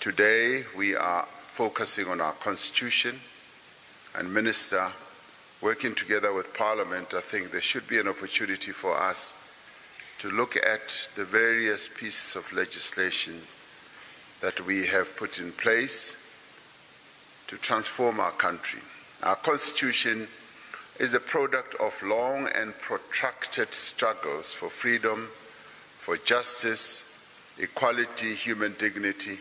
Today we are focusing on our constitution and minister working together with parliament I think there should be an opportunity for us to look at the various pieces of legislation that we have put in place to transform our country. Our constitution is the product of long and protracted struggles for freedom, for justice, equality, human dignity,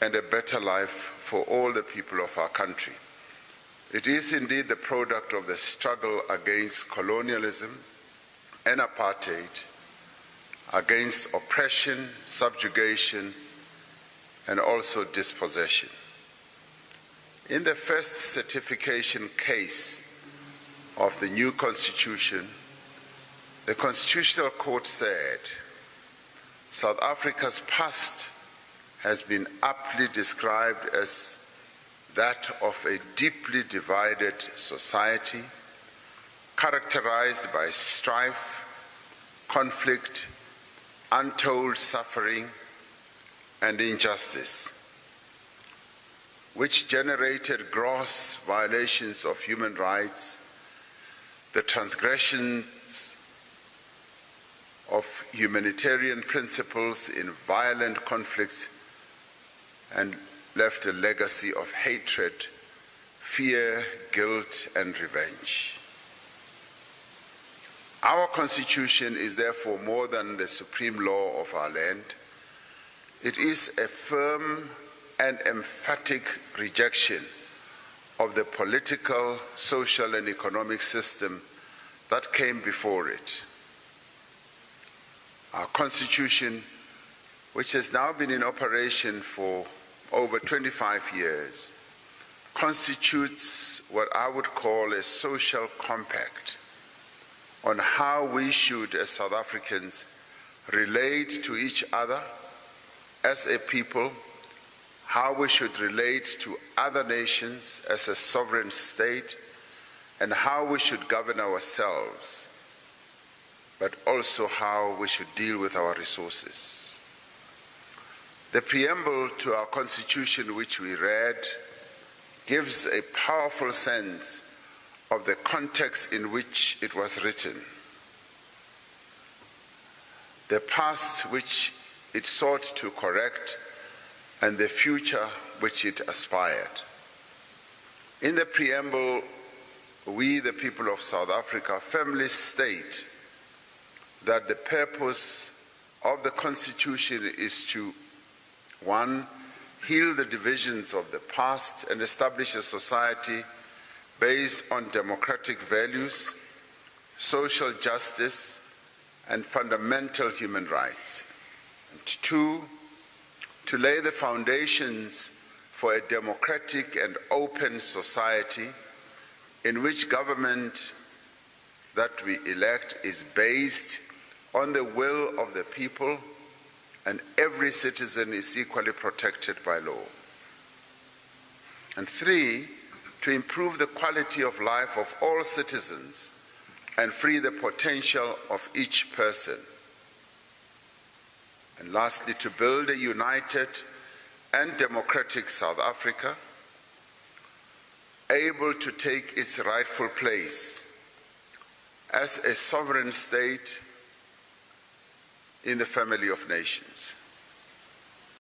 and a better life for all the people of our country. It is indeed the product of the struggle against colonialism and apartheid, against oppression, subjugation, and also dispossession. In the first certification case of the new constitution, the Constitutional Court said South Africa's past has been aptly described as that of a deeply divided society characterized by strife, conflict, untold suffering, and injustice, which generated gross violations of human rights, the transgressions of humanitarian principles in violent conflicts and left a legacy of hatred, fear, guilt, and revenge. Our Constitution is therefore more than the supreme law of our land. It is a firm and emphatic rejection of the political, social, and economic system that came before it. Our Constitution, which has now been in operation for over 25 years constitutes what I would call a social compact on how we should, as South Africans, relate to each other as a people, how we should relate to other nations as a sovereign state, and how we should govern ourselves, but also how we should deal with our resources. The preamble to our Constitution, which we read, gives a powerful sense of the context in which it was written, the past which it sought to correct, and the future which it aspired. In the preamble, we, the people of South Africa, firmly state that the purpose of the Constitution is to One, heal the divisions of the past and establish a society based on democratic values, social justice, and fundamental human rights. And two, to lay the foundations for a democratic and open society in which government that we elect is based on the will of the people and every citizen is equally protected by law. And three, to improve the quality of life of all citizens and free the potential of each person. And lastly, to build a united and democratic South Africa, able to take its rightful place as a sovereign state in the family of nations.